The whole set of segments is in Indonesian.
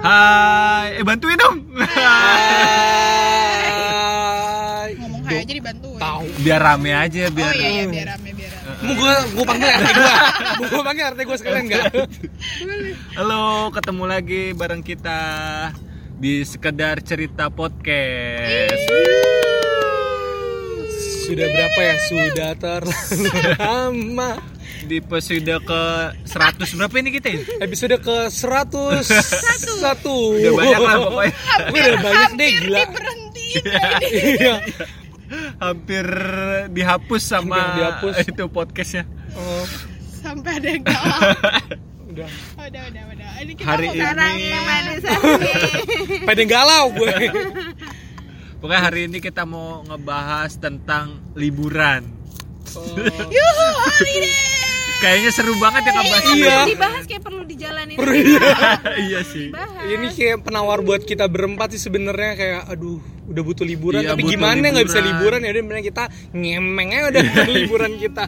Hai, eh bantuin dong. Hai. Ngomong hai aja dibantuin. Tahu. biar rame aja, biar. Oh iya, iya biar rame biar rame. Mau gue gue panggil RT gue. Mau gue panggil RT gue sekalian enggak? Halo, ketemu lagi bareng kita di sekedar cerita podcast. Sudah berapa ya? Sudah terlalu lama. Di episode ke 100 berapa ini kita ya? Episode ke 101. Udah banyak lah pokoknya. Udah banyak deh Hampir gila. diberhentiin. Iya. Hampir dihapus sama Hampir dihapus. itu podcastnya. Oh, Sampai ada yang galau. udah. Oh, udah, udah, udah. Ini kita Hari mau Ini- Pada galau gue. Pokoknya hari ini kita mau ngebahas tentang liburan. Oh. Yuhu, holiday. Kayaknya seru banget ya ngebahas. Iya. liburan. dibahas kayak perlu dijalanin Perlu iya. iya sih. dibahas Ini kayak penawar buat kita berempat sih sebenarnya kayak aduh udah butuh liburan Iya, tapi butuh gimana nggak bisa liburan. ya udah kita ngemeng aja udah liburan kita.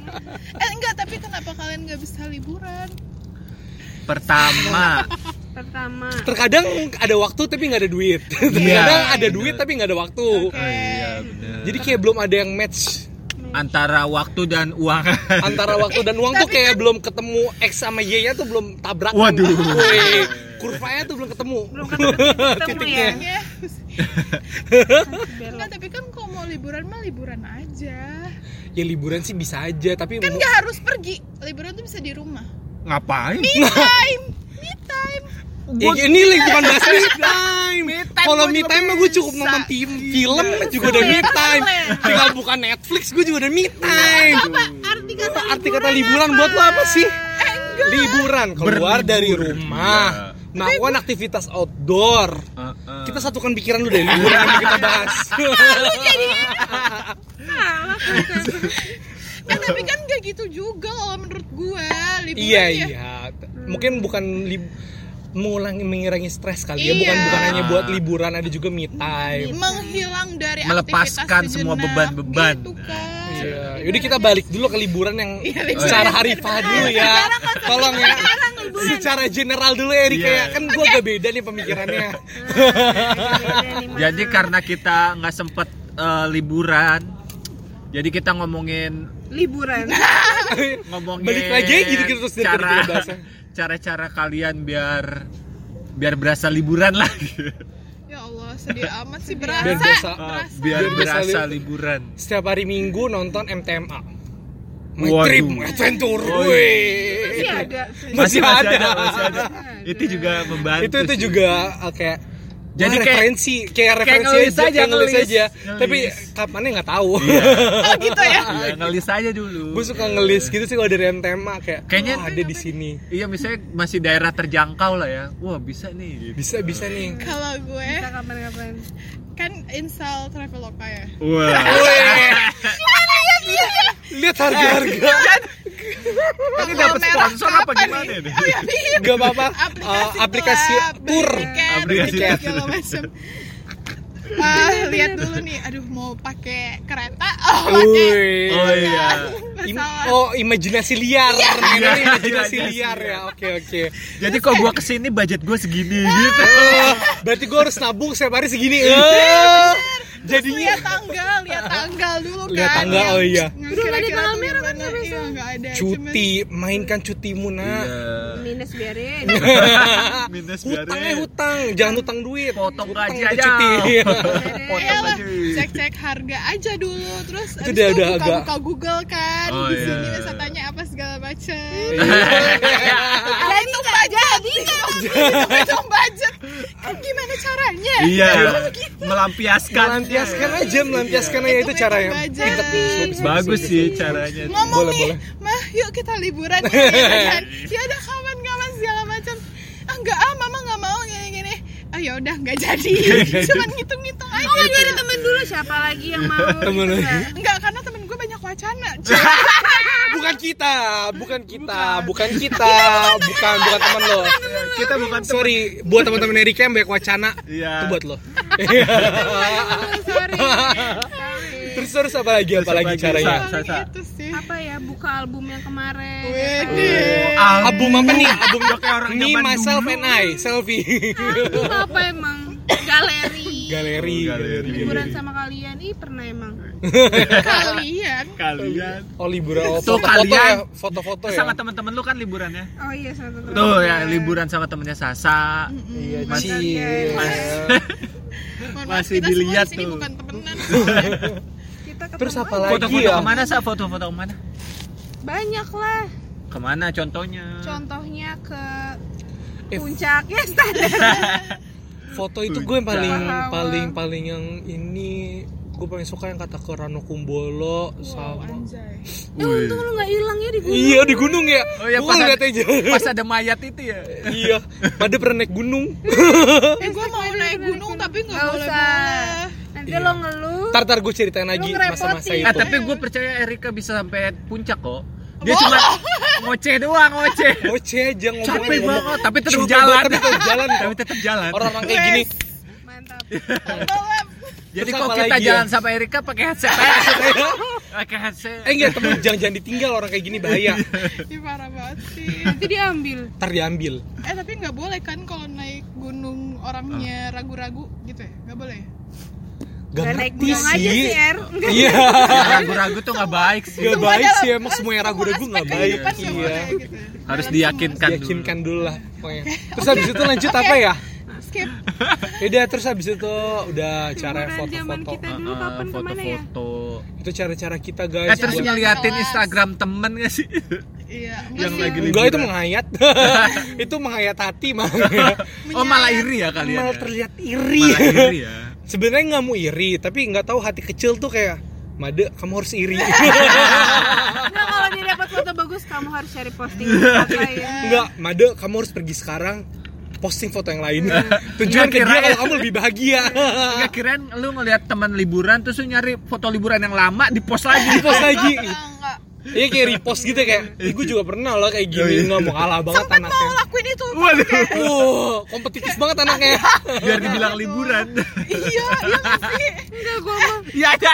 Eh, enggak, tapi kenapa kalian nggak bisa liburan? Pertama, pertama Terkadang ada waktu tapi nggak ada duit. Terkadang ada duit tapi nggak ada waktu. Oke. Oh, iya bener. Jadi kayak belum ada yang match antara waktu dan uang. antara waktu dan uang tuh kayak belum ketemu X sama Y nya tuh belum tabrakan. Waduh. Kurvanya tuh belum ketemu. belum ketemu ya Ya. Enggak, tapi kan kalau mau liburan mah liburan aja. Ya liburan sih bisa aja tapi Kan nggak harus pergi. Liburan tuh bisa di rumah. Ngapain? Me time, me time. Ya, ini lagi bukan bahas me time. Kalau gua me time mah gue cukup nonton tim, film juga udah me time. Tinggal buka Netflix gue juga udah me time. arti kata Arti kata liburan buat lo apa sih? Liburan keluar Berlibur. dari rumah, melakukan aktivitas outdoor. Uh, uh. Kita satukan pikiran dulu deh liburan yang kita bahas. Eh, tapi kan nggak gitu juga kalau menurut gue. Liburan iya ya. iya, mungkin bukan lib mengulangi mengurangi stres kali ya, Iya. bukan bukan hanya buat liburan ada juga me time. menghilang dari Melepaskan aktivitas semua beban-beban. gitu kan. Iya. Yaudah kita balik dulu ke liburan yang Iya, liburan. secara harifah dulu ya. Tolong ya. Secara general dulu ya, Rika Iya. ya. Kan gua agak beda nih pemikirannya. Jadi karena kita nggak sempet eh, liburan, jadi kita ngomongin liburan ngomongin Balik lagi aja gitu-gitu terus cara. Cara-cara kalian biar biar berasa liburan lagi. Ya Allah, sedih amat sih berasa. Biar berasa. Ah, biar Biar berasa berasa li- liburan. Setiap hari Minggu nonton MTMA. My Waduh. Trip, My Adventure. Oh, Wih. masih ada Masih ada. masih ada. Itu juga membantu. Itu itu sih. juga uh, kayak Jadi kayak- referensi kayak referensi ngelis aja, aja, kayak ngelis ngelis. aja. Ngelis. Tapi kapannya nggak tahu. Oh gitu ya. Iya, ngelis aja dulu. gue suka ngelis gitu sih kalau dari MTMA kayak Kayaknya- oh, ada di sini. Iya, misalnya masih daerah terjangkau lah ya. Wah, bisa nih. gitu. Bisa bisa nih. Kalau gue kita kapan-kapan kan install Traveloka ya. Wah. Lihat harga-harga. Ini dapat sponsor apa gimana nih? Oh ya, iya. Gak apa-apa. aplikasi, Uh, aplikasi tour. Aplikasi segala macam. Ah, lihat dulu nih, aduh mau pakai kereta, oh pakai. Oh iya. Im- oh imajinasi liar. Iya, imajinasi iya, liar iya. ya. Oke oke. Jadi kok gua ke sini budget gua segini gitu. Oh, berarti gue harus nabung setiap hari segini. Eh, jadinya lihat tanggal, lihat tanggal dulu kan. Lihat tanggal, oh iya. Udah ada tanggal merah kan, gimana. nggak bisa. Iya, nggak ada. cuti, mainkan cutimu nak. minus biarin Minus Hutangnya biarin. hutang, jangan hutang duit. Potong Hutang gaji aja. cuti. Potong gaji. cek-cek harga aja dulu terus Itu udah- itu udah agak- Google kan Oh, di sini iya. wisatanya apa segala macam Iya. jadi nggak jadi hitung budget kan gimana caranya Iya. Melampiaskan. Melampiaskan aja, melampiaskan aja itu cara yang. Bagus sih caranya. ngomong Boleh, nih boleh. mah yuk kita liburan gitu kan ya udah kawan-kawan segala macam ah enggak ah mama nggak mau gini gini ah ya udah nggak jadi cuman ngitung-ngitung aja oh nyari temen dulu siapa lagi yang mau Temen gitu kan? enggak karena temen gue banyak wacana Bukan kita, bukan kita, bukan kita, bukan bukan teman lo. Kita bukan. Sorry, buat teman-teman Erika yang banyak wacana, Iya. itu buat lo. Sorry sorry terus terus apa lagi apa lagi caranya? Itu sih apa ya buka album yang kemarin. Wede. album apa nih album kayak orang Me zaman Myself dulu. and I selfie Album apa emang? Galeri. galeri Galeri. Liburan sama kalian. Ih, pernah emang. Kalian. Kalian. oh liburan oh, Tuh, foto-foto kalian ya foto-foto ya Sama teman-teman lu kan liburannya. Oh iya, sama teman. Tuh ya liburan sama temennya Sasa. iya Masih- Cie. Mohon maaf, Masih kita semua dilihat di sini tuh. bukan temenan. Kita ketemu Terus apa lagi Foto-foto ya? ke mana sa? Foto-foto ke mana? Banyak lah. Ke mana contohnya? Contohnya ke Eh, puncaknya standar. Foto itu gue yang paling paling paling yang ini gue paling suka yang kata ke Rano Kumbolo Wow, sama anjay. Eh, untung lu nggak hilang ya di gunung. iya di gunung ya Oh iya Gua pas ngeliat ada, aja pas ada mayat itu ya. iya pada pernah naik gunung Eh gue mau naik gunung tapi nggak Nggak boleh usah. Nanti Iya. lo ngeluh. tar tar gue ceritain lagi masa-masa Ah, itu tapi gue percaya Erika bisa sampai puncak kok. Dia cuma ngoceh doang, ngoceh. Ngoceh aja ngomong Capek banget, tapi tetap jalan. tapi tetap jalan Tapi tetap jalan. orang-orang kayak gini Mantap. Jadi kok kita lagi jalan ya? sama Erika pakai headset aja. Pakai headset. eh enggak temen jangan jangan ditinggal orang kayak gini bahaya Ih, parah banget sih. Nanti diambil. ntar diambil Eh tapi nggak boleh kan kalau naik gunung orangnya ragu-ragu gitu ya? Nggak boleh. Ya? Gak Gak naik ngerti gunung aja sih, Er. Iya Ragu-ragu tuh nggak baik sih. Gak baik sih emang semua yang ragu-ragu gak baik Iya gitu ya. Harus diyakinkan. Yakinkan dulu lah pokoknya Terus habis itu lanjut apa ya? Skip. Udah terus habis itu udah cara Liburan foto-foto ya? foto-foto. Itu cara-cara kita guys Eh terus ngeliatin. Instagram temen gak sih? Iya. Yang sih. lagi Enggak itu liburan. menghayat Itu menghayat hati mah Oh malah iri ya kalian. Malah ya? terlihat iri Malah iri ya. Sebenarnya nggak mau iri Tapi nggak tahu hati kecil tuh kayak Made kamu harus iri Enggak kalau dia dapat foto bagus kamu harus cari posting tempat lain. Enggak Made kamu harus pergi sekarang Posting foto yang lain Tujuan ke dia kalau kamu lebih bahagia Enggak kirain lu ngeliat teman liburan terus lu nyari foto liburan yang lama di post lagi. Post lagi. Iya kayak repost gitu kayak Ih gue juga pernah loh kayak gini Nggak mau kalah banget anaknya lakuin itu. Waduh. Wow, kompetitif banget anaknya. Biar dibilang liburan. iya, iya nggak sih. Enggak gua mah. Iya ada.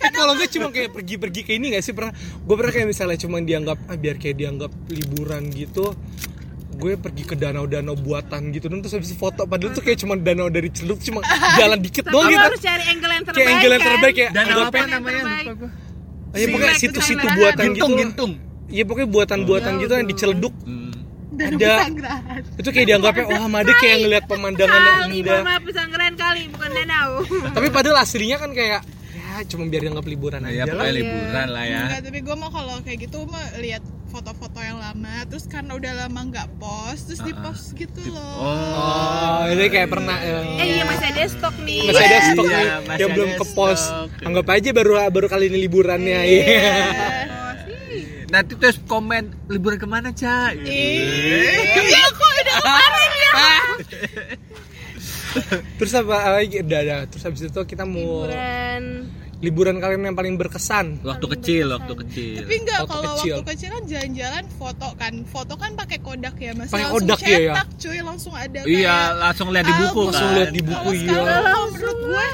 Eh, kalau nggak cuma kayak pergi-pergi kayak ini nggak sih pernah? Gue pernah kayak misalnya cuma dianggap ah biar kayak dianggap liburan gitu. Gue pergi ke danau-danau buatan gitu dan terus habis foto padahal tuh kayak cuma danau dari Celup cuma jalan dikit doang gitu. harus cari angle yang terbaik. Kayak angle yang kan? terbaik ya. Dan apa namanya? terbaik. Lupa gua. Iya pokoknya situ-situ buatan gitu. Gintung, gintung. Iya pokoknya buatan-buatan gitu yang dicelduk. Hmm. Dan Ada. pesanggrahan. Itu kayak dianggapnya wah Made kayak ngeliat pemandangan yang Kali, indah. maaf pesanggeran kali, bukan danau. Tapi padahal aslinya kan kayak ya cuma biar dianggap liburan Nah, ya aja lah. pokoknya liburan lah ya. Enggak, tapi gue mau kalau kayak gitu mah lihat foto-foto yang lama, terus karena udah lama nggak post, terus di post gitu loh. Oh, ini kayak pernah Eh eh, iya masih ada stok nih. masih ada stok Iya, nih masih yang belum ke pos. stok. Anggap aja baru baru kali ini liburannya. Iya. Sih. Nanti terus komen liburan ke mana cak? Iya, kok udah kemarin ya. Terus apa lagi? Udah, udah. Terus habis itu kita mau liburan, Liburan kalian yang paling berkesan. Waktu kecil, waktu kecil. Tapi enggak Foto kalau kecil. waktu kecil kan jalan-jalan foto kan. Foto kan pakai kodak ya, Mas. Pakai kodak ya, ya? cetak, cuy, langsung ada Iya, langsung lihat di buku album. Langsung kan. lihat di buku iya. menurut gue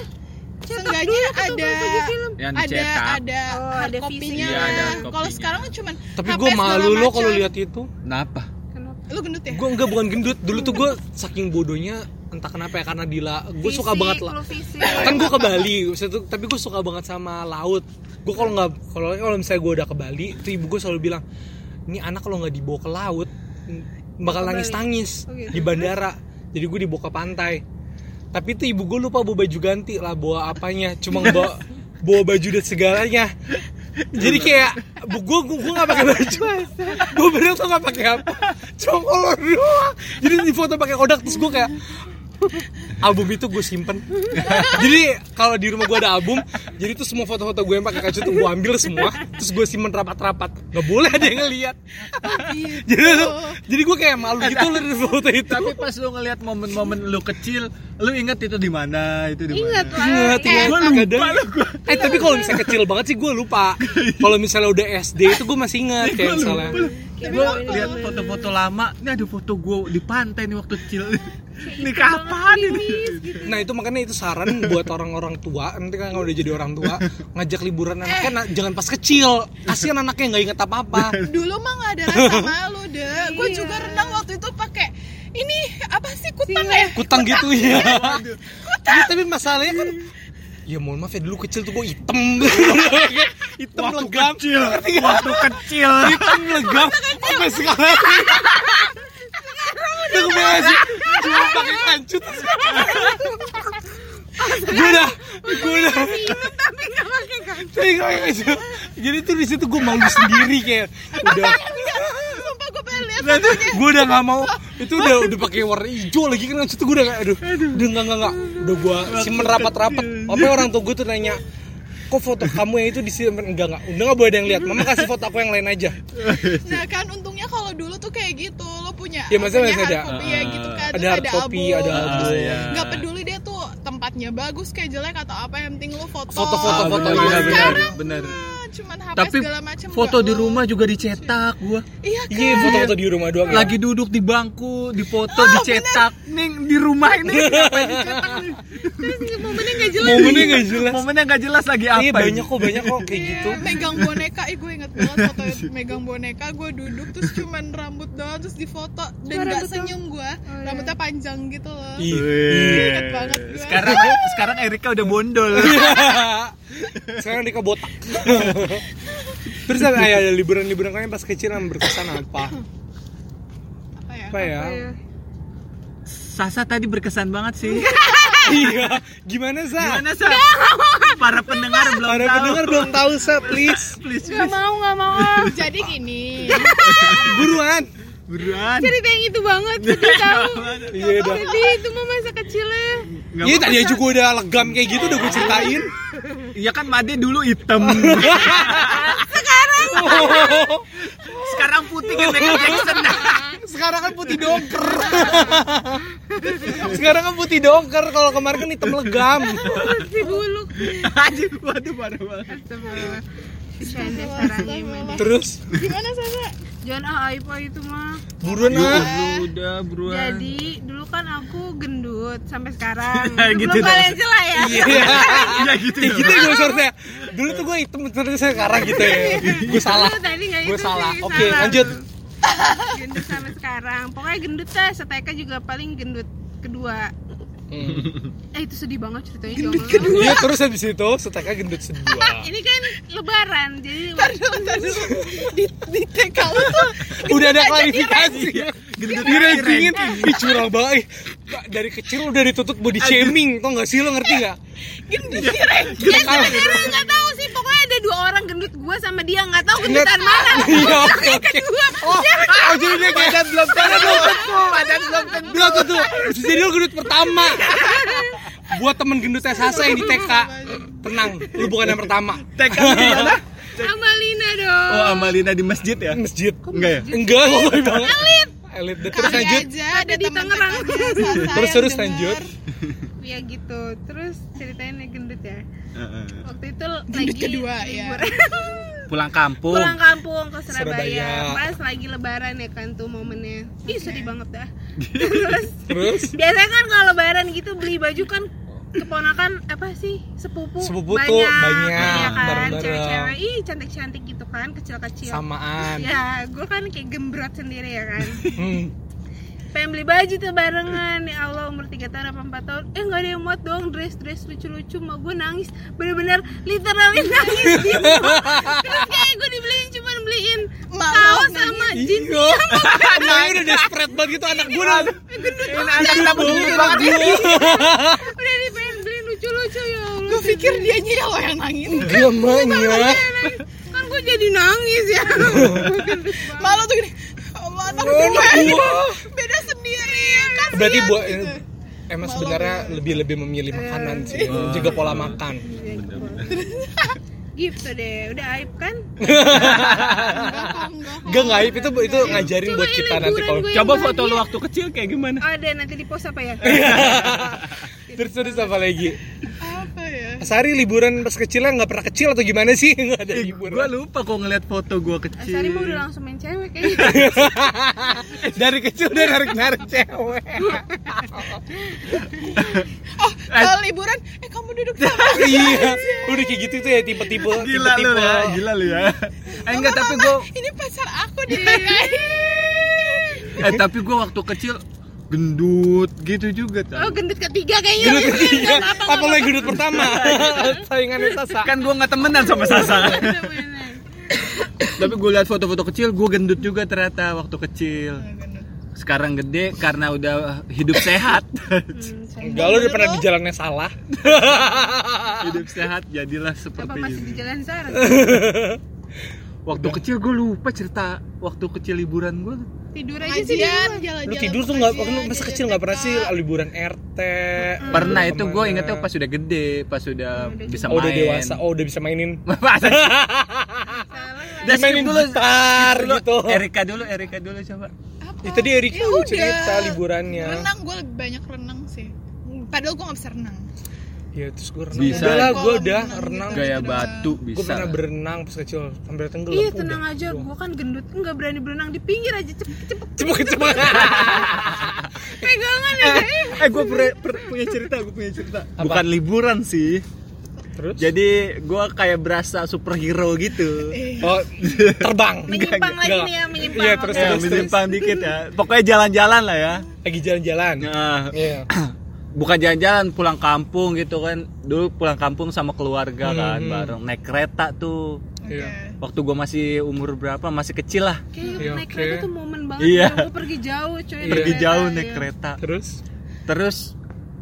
seenggaknya ada Yang ada dicetak. ada Oh, ada fisik. Iya, ada Kalau sekarang kan cuman Tapi gue malu loh kalau lihat itu. Kenapa? Kenapa? Lu gendut ya? Gue enggak bukan gendut. Dulu tuh gue saking bodohnya entah kenapa ya karena Dila. Gue suka banget lah. kan gue ke Bali tapi gue suka banget sama laut gue kalau nggak kalau kalau misalnya gue udah ke Bali tuh ibu gue selalu bilang ini anak kalau nggak dibawa ke laut bakal nangis nangis Oh, gitu. di bandara jadi gue dibawa ke pantai tapi tuh ibu gue lupa bawa baju ganti lah bawa apanya. Cuma bawa bawa baju dan segalanya. Jadi kayak bu gue gue nggak pakai baju. Gue bener tuh nggak pakai apa. Cuma kolor doang. Jadi di foto pakai kodak terus gue kayak album itu gue simpen jadi kalau di rumah gue ada album jadi tuh semua foto-foto gue yang pakai kaca tuh gue ambil semua terus gue simpen rapat-rapat nggak boleh ada yang ngeliat jadi tuh- jadi gue kayak malu gitu loh dari foto itu Tapi pas lu ngeliat momen-momen lu kecil, lu inget itu di mana? Itu di mana? Ingat lah. Eh, ingat. gua lupa Kadang- lu. Eh tapi kalau misalnya kecil banget sih gue lupa. Kalau misalnya udah SD itu gue masih ingat kayak misalnya. Gue lihat foto-foto lama ini ada foto gue di pantai nih waktu kecil. Ini kapan ini? Nah itu makanya itu saran buat orang-orang tua nanti kan kalau udah jadi orang tua ngajak liburan anaknya nah, jangan pas kecil kasihan anaknya nggak inget apa apa Dulu mah nggak ada rasa malu deh. Gue juga renang waktu itu pakai ini apa sih kutang ya? kutang gitu ya Iya, tapi masalahnya kan ya mohon maaf ya dulu kecil tuh gue hitam. Hitam waktu legam. kecil. Waktu kecil. Hitam legam. Sampai sekarang. Udah kebayang sih? cuma pakai kancut. Gue udah. Gue udah. Tapi nggak pakai kancut. Jadi tuh di situ gue malu sendiri kayak udah. Gue gue udah nggak mau. Itu udah udah pakai warna hijau lagi kan kancut gue udah nggak aduh. Udah nggak nggak nggak. Udah gue simpen rapat-rapat apa orang tua gue tuh nanya kok foto kamu yang itu disimpan enggak enggak udah nggak boleh ada yang lihat mama kasih foto aku yang lain aja Nah kan untungnya kalau dulu tuh kayak gitu Lo punya Ya, maksudnya punya masih ada. copy ya gitu kan Ada hard copy, ada album. iya. Gak peduli dia tuh tempatnya bagus kayak jelek atau apa Yang penting lo foto Foto-foto, Ah, foto, bener, iya, bener, Sekarang bener. mah cuman HP tapi segala macem foto nggak di lo- rumah juga dicetak gua. Iya kan? iya. foto-foto di rumah doang ya. lagi duduk di bangku difoto dicetak. nih di rumah ini. Ngapain dicetak nih? Momennya nggak jelas momennya nggak jelas. Momennya nggak jelas lagi apa iya ini? banyak kok banyak kok kayak Iya, gitu. megang boneka, eh gue inget banget foto megang boneka, gue duduk terus cuman rambut doang terus difoto dan Oh, gak rambut senyum gue, iya. rambutnya panjang gitu loh. Ih. Wih. Ingat banget gue. sekarang sekarang Erika udah bondol sekarang Dika botak terus ada ya, ada liburan-liburan kalian pas kecil yang berkesan apa? Apa ya? apa ya? Sasa tadi berkesan banget sih. Iya. Gimana sa? Gimana Sa? para pendengar belum para tahu. pendengar belum tahu sa please. Please nggak mau nggak mau. Jadi gini, buruan. Buruan. Cerita yang itu banget sedih tahu. Iya sedih itu mah masa kecilnya. Iya tadi Sa. juga udah legam kayak gitu udah gue ceritain. Iya kan Made dulu hitam sekarang putih kan Michael Jackson Sekarang kan putih dongker. Sekarang kan putih dongker. Kalau kemarin kan hitam legam. si buluk Anjir, waduh parah banget. Terus gimana Sasa? Jangan ah aib itu mah buruan ah. udah buruan jadi dulu kan aku gendut sampai sekarang Gitu belum kalian celah ya Iya. Iya gitu Kayak gitu gue seharusnya. Dulu tuh gue hitam terus sekarang gitu ya. Gue salah. Gue itu salah. Oke, lanjut. gendut sampai sekarang pokoknya gendut dah seteka juga paling gendut kedua eh itu sedih banget ceritanya gendut kedua Iya terus habis itu seteknya gendut sedua. ini kan lebaran jadi Ntar dulu, ntar dulu. Di, di TK lu tuh Udah ada klarifikasi. Gendut Di lagi, rankingin, ranking. ih curang banget. Dari kecil udah ditutup body shaming, tau gak sih lo ngerti gak? gendut di ranking. ya sebenarnya nggak tahu sih pokoknya ada dua orang gendut gue sama dia nggak tahu gendutan mana Iya oke oke. Oh, oh jadi dia kayak badan belum tentu badan belum tentu Belum tuh tuh. Bisa jadi lo gendut pertama. Buat temen gendutnya Sasa yang di TK. Tenang, lu bukan yang pertama. TK mana Amalina dong oh Amalina di masjid ya Masjid. enggak ya Enggak, kok. Elit. Elit. Terus lanjut. Ada di teman Tangerang. Terus terus lanjut. ya gitu terus ceritain yang gendut ya Waktu itu lagi kedua, ya. liburan. pulang kampung. Pulang kampung ke Surabaya, Surabaya. pas lagi lebaran ya kan tuh momennya. Ih sedih banget dah. Terus Terus? biasanya kan kalau lebaran gitu beli baju kan keponakan apa sih? Sepupu, Sepupu tuh banyak, ya kan? cewek-cewek. Ih cantik-cantik gitu kan kecil-kecil. Samaan. ya gue kan kayak gembrot sendiri ya kan. Hmm. Pengen beli baju tuh barengan. Ya Allah umur 3 tahun apa 4 tahun. Eh nggak ada yang muat dong. Dress dress lucu lucu mah gue nangis. Bener-bener literally nangis gitu terus kayak gue dibeliin cuma beliin kaos sama jeans Iya. Emangnya udah desperate banget gitu anak gue udah anak begini banget. udah dipengen beliin lucu lucu ya Allah. Gue pikir dia nya lo yang nangis. Iya maknya. kan gue jadi nangis ya. Malu tuh gini. Allah anak Oh, gue gua. beda sendiri kan. Berarti buat emang sebenarnya lebih lebih memilih makanan sih, juga pola makan. gitu. Deh udah aib kan? Gak ngaib itu itu ngajarin Coba buat kita nanti kalau coba foto lu waktu kecil kayak gimana? Ada nanti di post apa ya? Terus terus apa lagi? Apa ya? Sari liburan pas kecilnya nggak pernah kecil atau gimana sih? Nggak ada gue liburan. lupa kok ngeliat foto gue kecil Asari mah udah langsung main cewek Dari kecil udah narik-narik cewek. Oh, kalau liburan, eh kamu duduk sama iya, udah kayak gitu tuh ya tipe-tipe Gila lu tipe-tipe. ya, gila lu ya. Eh enggak tapi gue ini pacar aku deh. eh tapi gue waktu kecil gendut gitu juga Oh kan. gendut ketiga kayaknya Gendut ketiga, Kenapa apa lagi gendut pertama? Saingannya Sasa. Kan gue nggak temenan sama Sasa. tapi gue lihat foto-foto kecil gue gendut juga ternyata waktu kecil. Sekarang gede karena udah hidup sehat. Enggak lu udah pernah di jalannya salah. hidup sehat jadilah Apa seperti masih di ini. jalan? Waktu kecil gue lupa cerita waktu kecil liburan gue. Tidur aja sih jalan-jalan. Lu tidur tuh nggak, lu masa kecil nggak pernah sih liburan RT. Pernah itu gue ingetnya pas udah gede, pas udah bisa Oh, main. udah dewasa, oh udah bisa mainin. Masa Udah mainin dulu. gitar Dulu, gitu. Erika dulu, Erika dulu coba. Apa? Ya, tadi Erika Ya cerita liburannya. Renang, gue lebih banyak renang sih. Padahal gue gak bisa renang. Ya terus gue renang. Bisa. Udah lah, gue udah renang gitu. Gaya batu Gue bisa. pernah berenang pas kecil sambil tenggelam. Iya Udah. tenang aja, Doang. gua kan gendut Enggak berani berenang di pinggir aja cepet cepet Cepet cepet. pegangan aja eh gue punya cerita, gue punya cerita. Bukan liburan sih. Terus? Jadi gue kayak berasa superhero gitu. Eh, Oh, terbang. Menyimpang lagi nih ya menyimpang Iya, terus, Ya, terus, terus. menyimpang dikit ya. Pokoknya jalan-jalan lah ya. Lagi jalan-jalan. Nah, Iya. bukan jalan-jalan pulang kampung gitu kan. Dulu pulang kampung sama keluarga kan Hmm. bareng naik kereta tuh. oke. Iya. Waktu gue masih umur berapa? Masih kecil lah. Kayak Iya, naik oke. kereta tuh momen banget Iya. Gue pergi jauh coy naik Pergi kereta, jauh naik iya. kereta. Terus? Terus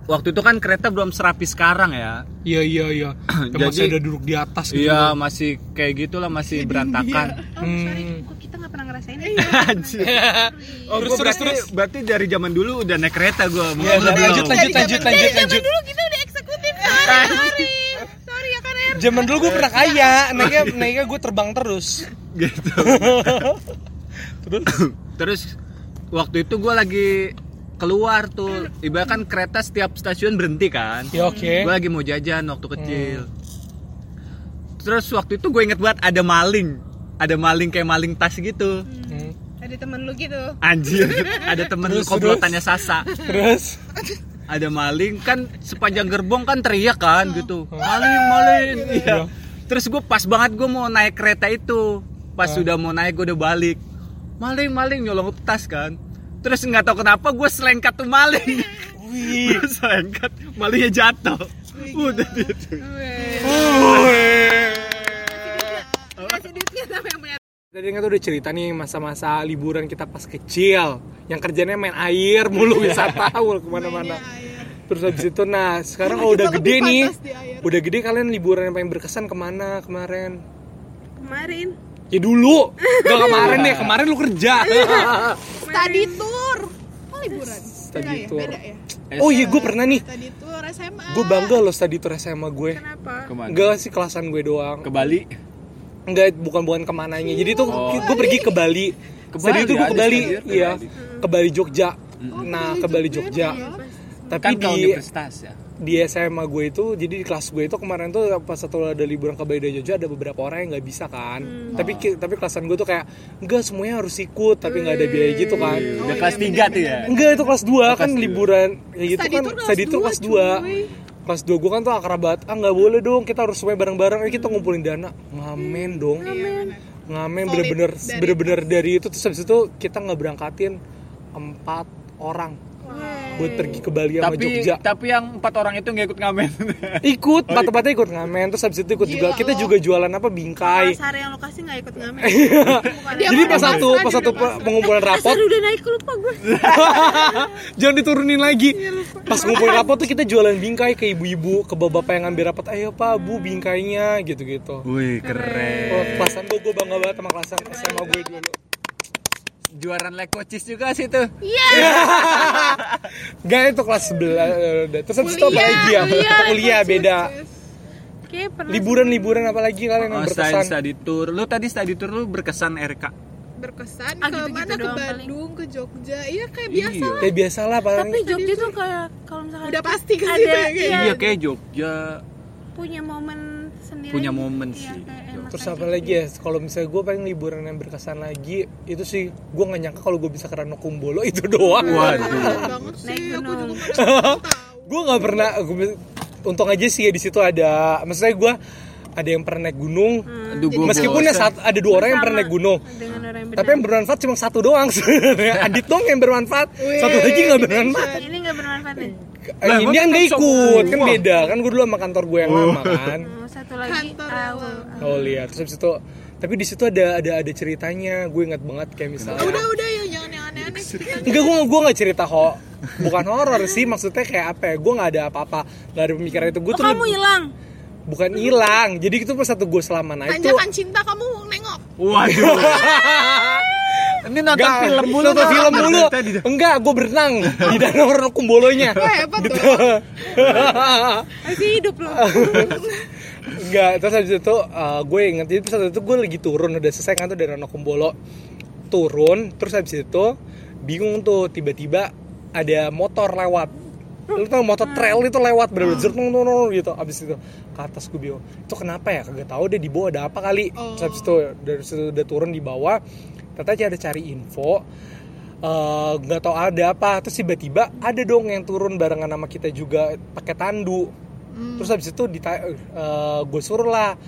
waktu itu kan kereta belum serapi sekarang ya. Iya iya iya. Jadi- masih ada duduk di atas gitu. Iya, masih kayak gitulah masih berantakan. Oh sorry, Hmm. Kita gak pernah ngerasain Anjir. Oh, Terus, berarti, terus. berarti dari zaman dulu udah naik kereta gue. Iya, lanjut lanjut lanjut lanjut Dari lanjut. zaman dulu kita udah eksekutif Sorry, sorry Sorry ya kan Er Zaman dulu gue pernah kaya, naiknya naiknya gue terbang terus. gitu. Terus? Terus waktu itu gue lagi keluar tuh. Ibarat kan kereta setiap stasiun berhenti kan. Ya oke. Gue lagi mau jajan waktu kecil. Terus waktu itu gue inget banget ada maling. Ada maling kayak maling tas gitu. Hmm. Ada temen lu gitu Anjir, ada temen Terus, komplotannya Sasa. Terus? Ada maling kan sepanjang gerbong kan teriak kan gitu. Maling, maling. Iya. Terus gue pas banget gue mau naik kereta itu. Pas sudah mau naik gue udah balik. Maling, maling nyolong tas kan. Terus nggak tahu kenapa gue selengkat tuh maling. Wih. gue selengkat, malingnya jatuh. Udah gitu. Tadi kan tuh udah cerita nih masa-masa liburan kita pas kecil yang kerjanya main air mulu wisata mulu ke mana-mana. Terus habis itu nah sekarang kalau udah gede nih, udah gede kalian liburan yang paling berkesan ke mana kemarin? Kemarin Ya dulu, gak kemarin deh, kemarin lu kerja. Study tour. Oh liburan. Beda ya? tour. Beda ya? Oh iya gue pernah nih, Study tour SMA. gue bangga loh study tour SMA gue. Kenapa? Ke mana? Enggak sih kelasan gue doang. Ke Bali. Enggak, bukan bukan ke mananya. Jadi tuh Oh. gue pergi ke Bali. Ke Bali, itu gue ke Bali, iya, Bali. ke Bali Jogja. Nah ke Bali Jogja. Tapi Kan di universitas ya. di SMA gue itu jadi di kelas gue itu kemarin tuh pas satu ada liburan ke Bali dan Jogja ada beberapa orang yang nggak bisa kan tapi ki- tapi kelasan gue tuh kayak enggak semuanya harus ikut tapi nggak ada biaya gitu kan Udah kelas 3 tuh ya. enggak itu kelas 2 kan liburan kayak gitu kan study tour dua, kelas 2 cuy. Kelas 2 gue kan tuh akrab banget. Ah nggak boleh dong kita harus semuanya bareng-bareng. Eh kita ngumpulin dana. Ngamen dong. Ngamen. Solid. bener-bener dari bener-bener dari itu. Terus habis itu kita nggak berangkatin empat orang buat pergi ke Bali sama Tapi Jogja. tapi yang empat orang itu nggak ikut ngamen. ikut empat-empatnya ikut ngamen terus habis itu ikut juga. Gila kita lo. juga jualan apa bingkai. Sari yang lokasi gak ikut ngamen. Jadi pas satu pas satu pengumpulan rapot udah naik lupa gue jangan diturunin lagi. Pas ngumpulin rapot tuh kita jualan bingkai ke ibu-ibu ke bapak yang ngambil rapot. Ayo pak bu bingkainya gitu-gitu. Wih, keren. Oh, kelasan gue, gue bangga banget sama kelasan SMA gue dulu Juaran lekocis juga sih tuh. Iya Gak itu kelas 11 eh, Terus habis itu apa Kuliah, lagi ya? kuliah, Kuliah beda pernah Liburan-liburan apa lagi kalian yang Oh, berkesan? study tour. Lu tadi study tour lu berkesan RK. berkesan Ah, ke gitu-gitu mana ke doang paling. Bandung ke Jogja iya kayak Iya. biasa lah Kayak biasa lah paling Tapi Jogja tuh kayak kalau misalkan udah pasti ke ada situ ya iya, Iya, kayak Jogja. punya momen sendiri punya aja. momen Iya, sih. Terus apa lagi ya? Kalau misalnya gue paling liburan yang berkesan lagi itu sih gue nggak nyangka kalau gue bisa ke Rano Kumbolo itu doang. Waduh. banget Naik sih gunung. gue nggak pernah. gua- untung aja sih ya di situ ada. Maksudnya gue ada yang pernah naik gunung. Aduh, gua Meskipun ya satu, ada dua orang yang pernah naik gunung. dengan orang yang Tapi yang bermanfaat cuma satu doang. Adit dong yang bermanfaat. Satu lagi nggak bermanfaat. ini nggak bermanfaat nih Lah, ini emang kan nggak kan ikut, kan beda. Kan gue dulu sama kantor gue yang lama kan. Satu lagi Kantor awal Oh lihat, terus habis itu tapi di situ ada ada ada ceritanya. Gue ingat banget kayak misalnya. udah udah ya jangan yang aneh-aneh Enggak, gue gue nggak cerita ho, bukan horor sih. Maksudnya kayak apa ya? Gue nggak ada apa-apa, nggak ada pemikiran itu. Gue oh tuh kamu hilang bukan hilang. Jadi itu pas satu gue selama nah itu. tanjakan cinta kamu nengok Waduh. Ini nonton Enggak, film mulu nonton film mulu. Enggak, gue berenang di danau Rano Kumbolonya. Wah, hebat Gitu. tuh. masih hidup loh Enggak, terus habis itu uh, gue inget itu saat itu gue lagi turun udah selesai kan tuh dari Rano Kumbolo turun terus habis itu bingung tuh tiba-tiba ada motor lewat. Lu tau motor trail itu lewat bener-bener nung, nung, gitu abis itu ke atas gue bingung itu kenapa ya kagak tahu deh di bawah ada apa kali terus habis itu dari situ udah turun di bawah ternyata ada cari info nggak tahu ada apa terus tiba-tiba ada dong yang turun barengan sama kita juga pakai tandu terus habis itu dita- eh, gue suruh lah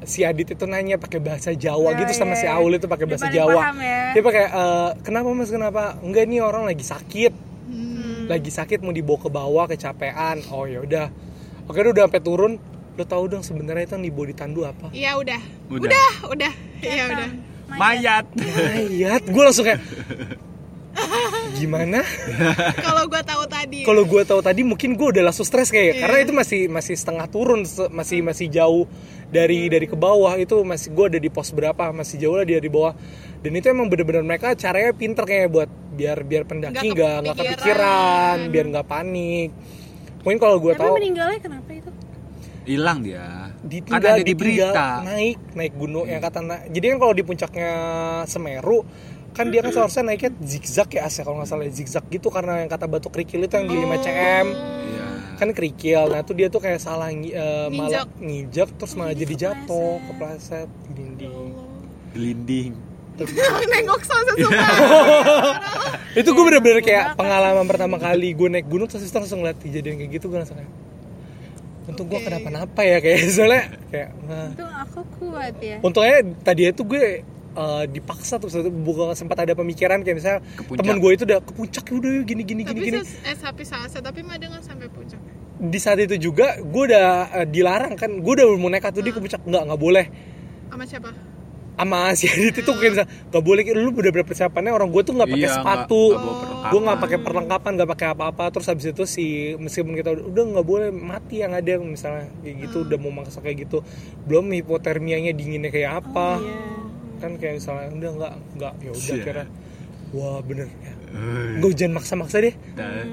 si Adit itu nanya pakai bahasa Jawa Oh, gitu sama iya, si iya. Aul itu pakai bahasa Jawa. paham ya. dia pakai eh, kenapa mas? Kenapa? Enggak nih orang lagi sakit. Lagi sakit mau dibawa ke bawah kecapean. Oh ya udah. Oke udah sampai turun lo tahu dong sebenarnya itu yang dibawa di tandu apa? Iya udah. Udah. udah udah. Iya udah. Mayat. Mayat, gue langsung kayak gimana? kalau gua tahu tadi Kalau gue tahu tadi mungkin gue udah langsung stres kayak karena itu masih masih setengah turun, masih masih jauh dari dari ke bawah itu masih gue ada di pos berapa masih jauh lah dia di bawah dan itu emang bener-bener mereka caranya pinter kayak buat biar biar pendaki Nggak nggak kepikiran. kepikiran biar nggak panik mungkin kalau gue tahu meninggalnya kenapa itu Hilang dia. ditinggal kan ada di ditinggal, berita. naik naik gunung yang kata jadi kan kalau di puncaknya Semeru kan dia kan seharusnya naiknya zigzag ya asya kalau nggak salah zigzag gitu karena yang kata batu kerikil itu yang di 5 cm Iya. kan kerikil nah tuh dia tuh kayak salah eh, malah nginjak terus malah jadi jatuh kepleset di dinding. Gelinding. nengok sama suka itu gue bener-bener kayak pengalaman pertama kali gue naik gunung terus itu langsung ngeliat kejadian kayak gitu gue langsung kayak untung gue kenapa-napa ya kayak soalnya kayak nah, itu aku kuat ya. Untungnya tadi itu gue eh, dipaksa terus bukan sempat ada pemikiran kayak misalnya temen gue itu udah ke puncak ya udah gini gini gini tapi gini. ses- eh sapi salsa tapi mah dengan sampai puncak. Di saat itu juga gue udah eh, dilarang kan. Gue udah mau nekat tuh dia ke puncak. Nggak nggak boleh. Sama siapa? Sama si Adit itu kayak misalnya nggak boleh lu udah berapa persiapannya orang gue tuh nggak pakai Iya, sepatu. gue nggak pakai perlengkapan nggak pakai apa-apa. Terus habis itu si meskipun kita udah udah nggak boleh mati yang ada misalnya kayak gitu udah mau maksa kayak gitu. Belum hipotermianya dinginnya kayak apa. Iya. Kan kayak misalnya udah nggak nggak ya udah Iya. kira wah bener. Ya. Gue jangan maksa-maksa deh. Dan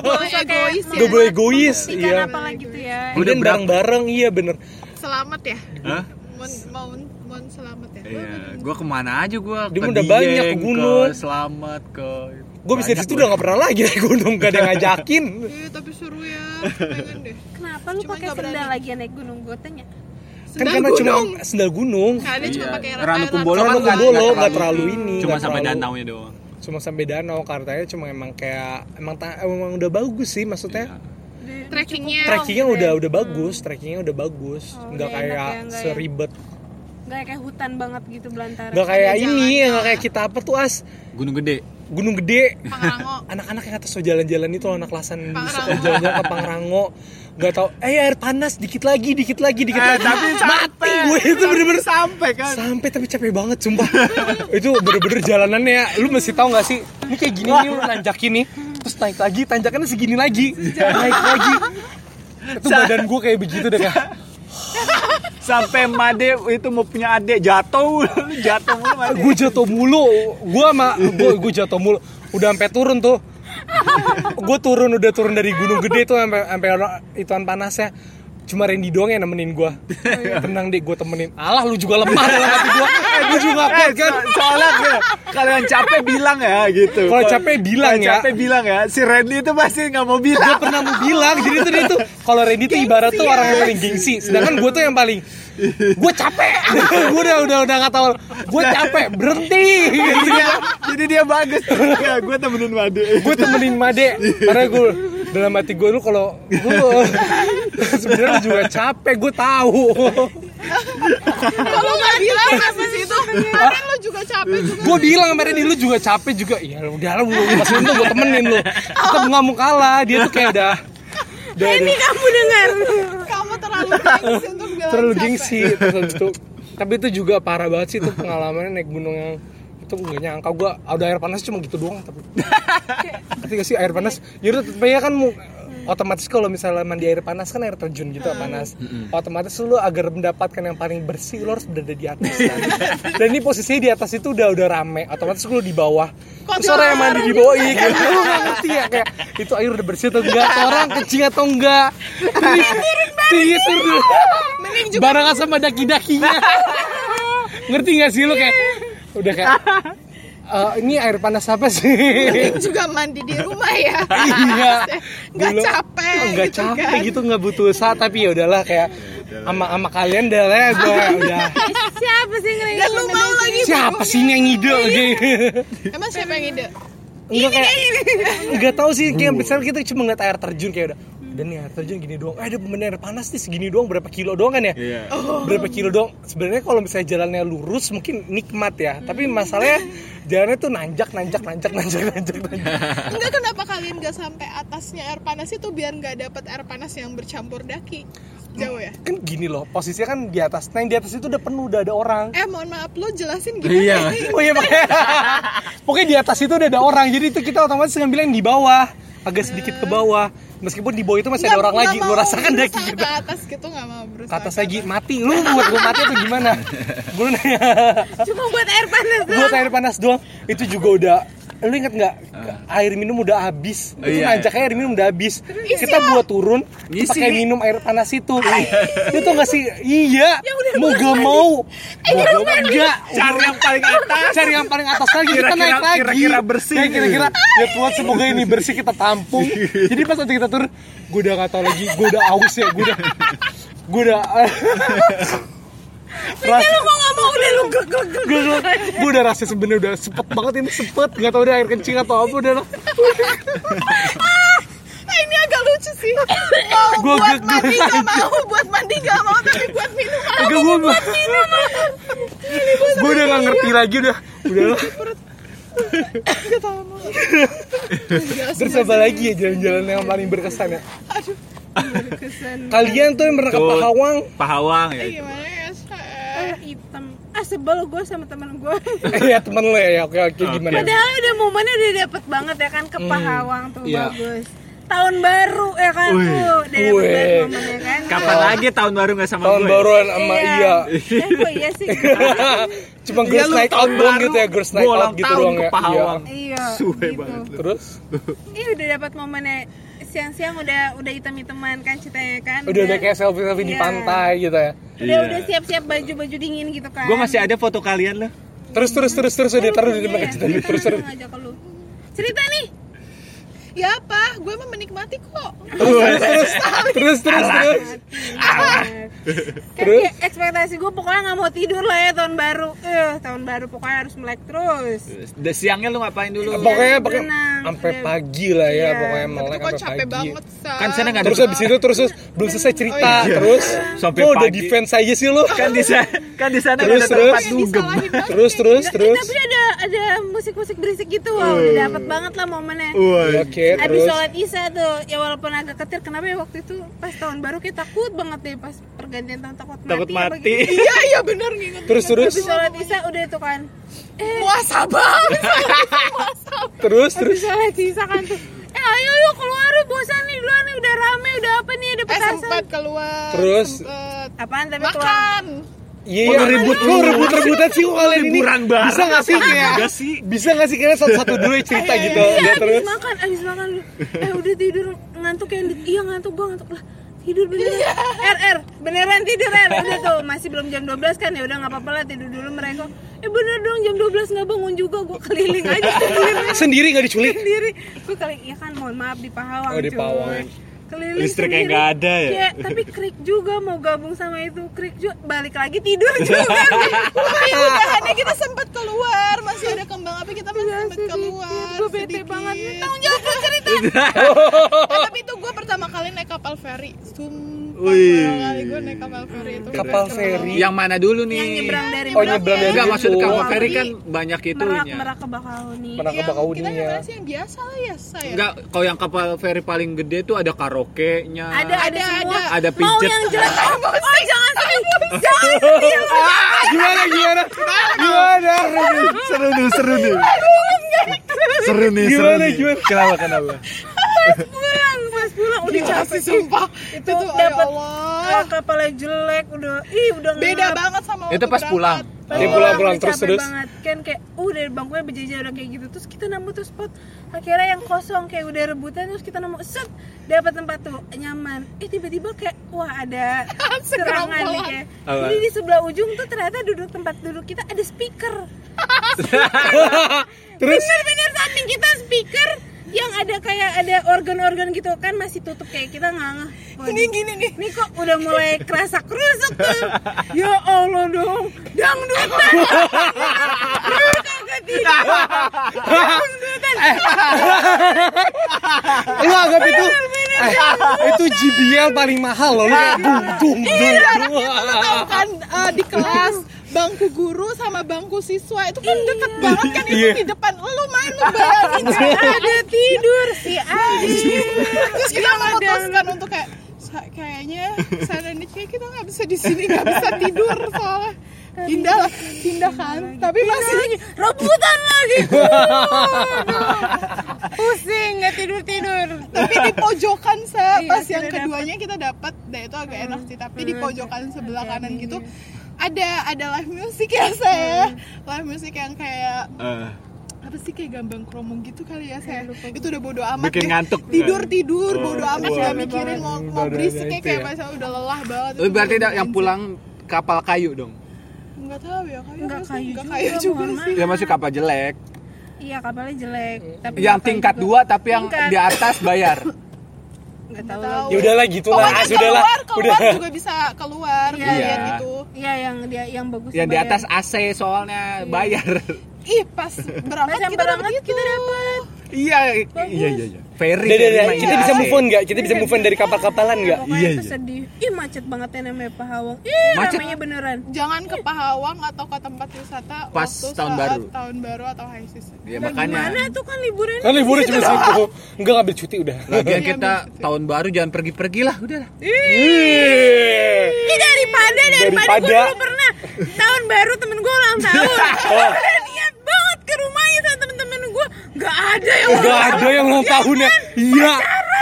boleh egois ya. Gak boleh egois Iya. apa lagi tuh ya. Udah Kemudian bareng-bareng Iya bener. Selamat ya. Hah? mau mau selamat ya. Iya, gua ke mana aja gua? Dia ke udah banyak ke gunung. ke Selamat ke Gue bisa di Banyak situ gua. udah gak pernah lagi naik gunung Gak ada yang ngajakin. Iya, tapi seru ya. Pengen deh. Kenapa lu pakai sendal lagi naik gunung? Gue tanya Kan Sendal karena cuma gunung. sendal gunung kalian cuma Iya, pakai Ranu air- Kumbolo Ranu kan nggak- Kumbolo nggak nggak terlalu ini Cuma nggak sampai terlalu- danau nya doang. Cuma sampai danau Katanya cuma emang kayak Emang, ta- emang udah bagus sih maksudnya Iya. trekkingnya Trekkingnya udah ya. udah bagus Trekkingnya udah bagus Oh, Nggak udah enak kayak ya, nggak ya? seribet nggak kayak hutan banget gitu belantara Nggak kayak ini. Nggak kayak kita apa tuh as Gunung Gede. Gunung gede. Pangrango. Anak-anak yang atas so jalan-jalan itu anak kelasan bisa Pangrango. jalan-jalan ke Pangrango. Nggak tahu eh air panas dikit lagi dikit lagi dikit Eh, lagi. tapi mati gue itu bener-bener sampai kan. sampai tapi capek banget sumpah. Itu bener-bener jalanannya ya lu mesti tahu nggak sih? Ini kayak gini nih lu nanjakin nih terus naik lagi tanjakannya segini lagi naik lagi. Itu badan gue kayak begitu deh kayak Sampai Made itu mau punya adik jatuh, jatuh mulu Made. gue jatuh mulu. Gue sama gue gue jatuh mulu. Udah sampai turun tuh. Gue turun udah turun dari gunung gede tuh sampai sampai ituan panasnya cuma Randy doang yang nemenin gue tenang deh gue temenin. Alah lu juga lemah dalam hati gue gue juga Eh, kuat kan? so- soalnya kalau yang capek bilang ya gitu. Kalau capek bilang ya. capek bilang ya. Si Randy itu pasti nggak mau gue bilang. pernah mau bilang jadi tuh dia tuh kalau Randy tuh ibarat tuh orang yang paling gengsi. Sedangkan gue tuh yang paling gue capek. Gue udah udah udah nggak tahu. Gue capek berhenti. Iya, jadi dia bagus. Ya gue temenin Made. Gue temenin Made. Karena gue dalam hati gue lu kalau gue sebenarnya lu juga capek gue tahu Kalau nggak bilang apa sih itu? Kemarin lo juga capek juga. gue bilang kemarin ini lu juga capek juga ya udah lu masih untung gue temenin lu tetap nggak mau kalah dia tuh kayak udah udah, ini kamu dengar Kamu terlalu gengsi untuk bilang terlalu capek. gengsi terus habis itu tapi itu juga parah banget sih itu pengalamannya naik gunung yang itu nggak nyangka. Gue ada air panas cuma gitu doang tapi. Tapi gak sih air panas? Ya udah tapi ya kan mu- otomatis kalau misalnya mandi air panas kan air terjun gitu panas. Otomatis lu agar mendapatkan yang paling bersih lu harus berada di atas kan? dan ini posisinya di atas itu udah udah rame. Otomatis lu di bawah. Terus orang yang mandi di bawah iya kan? Lu nggak ngerti ya kayak itu air udah bersih atau enggak? Orang kencing atau enggak? Tinggi turun barengan sama daki-dakinya. Ngerti gak sih lu kayak udah kayak "Eh, ini air panas apa sih? Mending juga mandi di rumah ya. iya. Nggak Dulu- capek Oh, nggak gitu capek kan. gitu nggak butuh usaha tapi ya udahlah kayak sama sama kalian dah lah ya gue udah. Siapa sih yang Dan lu mau lagi siapa sih yang ngide gitu Emang siapa yang ide? Enggak kayak Enggak tahu sih kayak misalnya kita cuma ngeliat air terjun kayak udah udah nih air terjun gini doang. Eh, ada pemandian air panas nih segini doang berapa kilo doang kan ya? Iya. Berapa kilo doang. Sebenarnya kalau misalnya jalannya lurus mungkin nikmat ya. Tapi masalahnya jalannya tuh nanjak nanjak nanjak nanjak nanjak nanjak. Enggak kenapa kalian nggak sampai atasnya air panas itu biar nggak dapat air panas yang bercampur daki? Jauh ya? Kan gini loh, posisinya kan di atas. Nah, yang di atas itu udah penuh, udah ada orang. Eh mohon maaf lo jelasin gimana Iya. Oh iya makanya. Pokoknya di atas itu udah ada orang. Jadi itu kita otomatis ngambil yang di bawah, agak sedikit ke bawah. Meskipun di bawah itu masih ada orang lagi. Lu rasakan berusaha kita. ke atas gitu nggak mau berusaha Ke atas lagi mati. Lu buat gua mati atau gimana? Gue nanya. cuma buat air panas doang buat air panas doang itu juga udah lu inget nggak? Air minum udah habis. Itu Iya. nanjaknya air minum udah habis. Kita buat turun Ngisi pakai minum air panas itu. Itu nggak sih? Iya. Mau gak mau. Mau gak mau enggak. Cari yang paling atas. Cari yang paling atas lagi. Kita naik lagi. kira-kira bersih. Ya, kira-kira. Ya Tuhan semoga ini bersih kita tampung. Jadi pas nanti kita turun gue udah gak tau lagi. Gue udah aus ya gue udah gue udah Ras, lu kok nggak mau udah lu glek glek gue gue udah rasa sebenarnya udah sepet banget ini sepet. Nggak tahu udah air kencing atau apa udah lah. Ah, ini agak lucu sih. Mau Gua buat mandi gua- nggak mau? Buat mandi nggak mau tapi buat minum mau Agak gue gue udah nggak ngerti lagi udah. Udah lah. Terus apa lagi ya jalan-jalan yang paling berkesan ya? Aduh kesan kalian tuh yang pernah ke. Pahawang? Pahawang ya gimana ya hitam. Ah sebel gue sama teman gue ya temen lo ya oke oke gimana? Padahal udah momennya udah dapet banget ya kan ke Pahawang tuh Iya. bagus. Tahun baru ya kan Wih. tuh banget momennya kan. Kapan lagi tahun baru nggak sama tahun gue baruan sama iya. Eh gue iya sih? Cuma Iya, girls lu night out tahun doang baru, gitu ya girls night out ulang gitu tahun doang ke ya. Pahawang. Iya. iya Suwe gitu. banget lu. terus? Iya udah dapat momennya siang-siang udah udah hitam-hitaman kan ceritanya kan? Udah udah kayak selfie selfie di Iya. pantai gitu ya. Udah Iya. udah siap-siap baju-baju dingin gitu kan. Gue masih ada foto kalian loh terus terus terus terus udah taruh di Iya, depan cerita terus. terus terus. Cerita nih ya apa? Gue emang menikmati kok. Terus. Terus terus terus. Kan Terus? kayak ekspektasi gue pokoknya nggak mau tidur lah ya tahun baru. Eh tahun baru pokoknya harus melek terus. Udah siangnya lu ngapain dulu? Pokoknya pakai berenang. sampai Udah. pagi lah ya Iya. pokoknya tapi melek kok sampai capek pagi. banget Sa. Kan sana nggak ada terus habis itu terus terus belum selesai cerita Oh, iya. terus. Sampai lo udah pagi. defense aja sih lo kan di sana kan di sana Terus, nggak ada tempat. Terus. dugem Disalahin banget terus kayak terus Eh, terus. tapi ada ada musik-musik berisik gitu wah udah dapet banget lah momennya. Oke Abis terus? sholat isya tuh, ya walaupun agak ketir, kenapa ya waktu itu pas tahun baru kita takut banget deh pas pergantian tahun takut mati. takut mati. Iya iya bener nginget terus terus? Abis sholat isya udah itu kan, eh muasabah terus abis terus? sholat isya kan tuh, eh ayo yuk keluar bosan nih duluan nih udah rame udah apa nih ada eh petasan. sempat keluar Terus? sempet Apaan tapi keluar? Iya, iya, ribut lu, ribut rebutan sih kok kalian ini. Liburan bareng. Bisa nggak sih kayak? Enggak sih. Bisa nggak sih kalian satu-satu dulu ya cerita gitu? Iya, Udah abis terus. makan, abis makan Eh udah tidur, ngantuk ya Iya ngantuk gua ngantuk lah tidur beneran R R beneran tidur R udah tuh masih belum jam 12 kan ya udah nggak apa-apa lah tidur dulu mereka eh bener dong jam 12 nggak bangun juga gua keliling aja sendiri Sendiri nggak diculik? sendiri gue kali ya kan mohon maaf di Pahawang Oh, di cuy. Pahawang. Keliling Listrik kayak sendiri. nggak ada ya? Kayak, tapi krik juga mau gabung sama itu krik juga balik lagi tidur juga Tapi udahannya kita sempat keluar, masih ada kembang api kita masih sempat keluar. gue bete sedikit. banget tanggung jawab cerita Eh, tapi itu gue pertama kali naik kapal feri. Sumpah Wih. pertama kali gue naik kapal feri itu. Kapal feri. Yang mana dulu nih? yang nyebrang dari Oh, nyebrang dari Enggak maksud kapal Oh. feri kan banyak merak itunya. merak ke Bakahuni Pernah ke kita Bakauninya. nyebrang sih yang biasa lah ya saya. Enggak, kalau yang kapal feri paling gede tuh ada karaoke-nya. ada ada, Ada, semua ada. Ada mau pijet. yang jelek oh jangan sedih jangan sedih Gimana gimana? Gimana? seru nih, seru nih. Seru nih, Gimana gimana? Kenapa kenapa? Pulang pas pulang udah capek. sumpah. itu Itu tuh dapat ya Allah. kapalnya jelek udah ih udah Beda banget sama Itu pas pulang. Pas Dia pulang udah terus, terus? banget. Kan kayak uh dari bangkunya berjejer udah kayak gitu. Terus kita nemu tuh spot akhirnya yang kosong kayak udah rebutan terus kita nemu set dapat tempat tuh nyaman. Eh tiba-tiba kayak wah ada serangan nih kayak. Apa? jadi di sebelah ujung tuh ternyata duduk tempat duduk kita ada speaker. Terus? Bener-bener samping kita speaker yang ada kayak ada organ-organ gitu kan masih tutup kayak kita nggak Ini gini nih. ini kok udah mulai kerasa kerusuk tuh. Ya Allah dong. Dangdutan dangdutan lu anggap itu eh, itu JBL paling mahal loh. Lu kayak dung dung dung. Kan eh, di kelas bangku guru sama bangku siswa itu kan deket banget kan itu Iya. di depan. Lu main lu bayangin ada tidur si Adi terus kita memutuskan untuk kayak "Sa- kayaknya sana nih kayak kita nggak bisa di sini nggak bisa tidur soalnya. Pindah lah pindah kan. Tapi masih rebutan lagi. Pusing nggak tidur tidur. Tapi di pojokan sa. Iya, pas yang dapet. keduanya kita dapat nah itu agak enak sih tapi di pojokan sebelah kanan gitu ada ada live music ya saya live music yang kayak Eh, apa sih kayak gambang kromong gitu kali ya saya itu udah bodo amat Bikin deh. ngantuk. tidur tidur bodo amat nggak mikirin mau mau Udah- berisik udah kayak itu ya. masa udah lelah banget Lu berarti dah yang pulang kapal kayu dong. nggak tahu ya kayu Nggak kayu nggak juga, kayu juga mohon sih Ya masih kapal jelek. iya kapalnya jelek tapi Yang tingkat dua tapi yang Tingkat. di atas bayar. nggak tahu tahu. Ya udahlah gitu lah, Pokoknya sudahlah. keluar, keluar Udah. juga bisa keluar Iya. gitu iya yang dia yang bagus Yang di atas AC soalnya bayar. ih pas berangkat kita berangkat dapet kita dapat iya, iya, iya, iya. Ferry. Udah, udah, udah. ferry Kita bisa move on nggak? Kita bisa move on dari kapal-kapalan nggak? Iya, iya. sedih ih macet banget ya namanya Pahawang ih Macet. ramenya beneran jangan ke Pahawang atau ke tempat wisata Pas waktu tahun saat baru. tahun baru atau high season Ya Nah, makanya. gimana tuh kan liburan Kan liburnya cuma situ. Enggak ngambil cuti udah. Lagian kita tahun baru jangan pergi-pergi lah, udah. Ih, daripada daripada, gue dulu pernah tahun baru temen gue ulang tahun Oh. udah niat banget ke rumahnya sama nggak ada yang Enggak ada yang ulang tahunnya. Iya.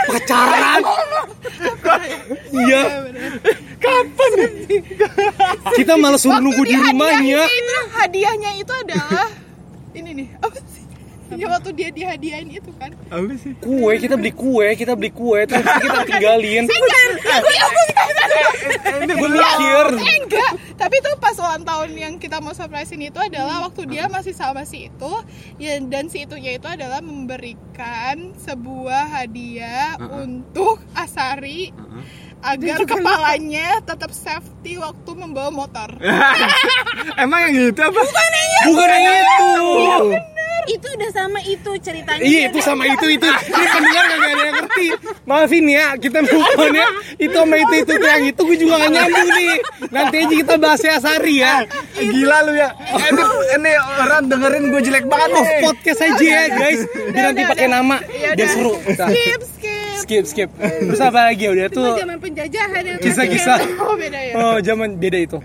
Pacaran. Iya. Kapan? Kita malah suruh nunggu di rumahnya. itu hadiahnya itu adalah ini nih apa sih ya waktu dia dihadiahin itu kan Apa sih? Kue, kita beli kue, kita beli kue, terus kita tinggalin. Gue mikir. eh enggak tapi itu pas ulang tahun yang kita mau surprisein itu adalah waktu dia masih sama si itu ya dan si itunya itu adalah memberikan sebuah hadiah untuk Asari agar kepalanya tetap safety waktu membawa motor Emang yang itu apa? Bukan yang itu. itu udah sama itu ceritanya Iya itu sama itu itu. Ini pendengar gak ada yang ngerti. Maafin ya, kita move on ya. Itu sama itu itu yang itu gue juga gak nyambung nih. Nanti aja kita bahas ya Sari ya. Gila lu ya. Ini, ini orang dengerin gue jelek banget nih. podcast aja ya guys. Biar nanti pakai nama. Ya Biar udah. seru. Skip skip Skip skip. Terus apa lagi ya udah itu tuh. zaman penjajahan yang Kisah-kisah. oh beda ya Oh zaman beda itu.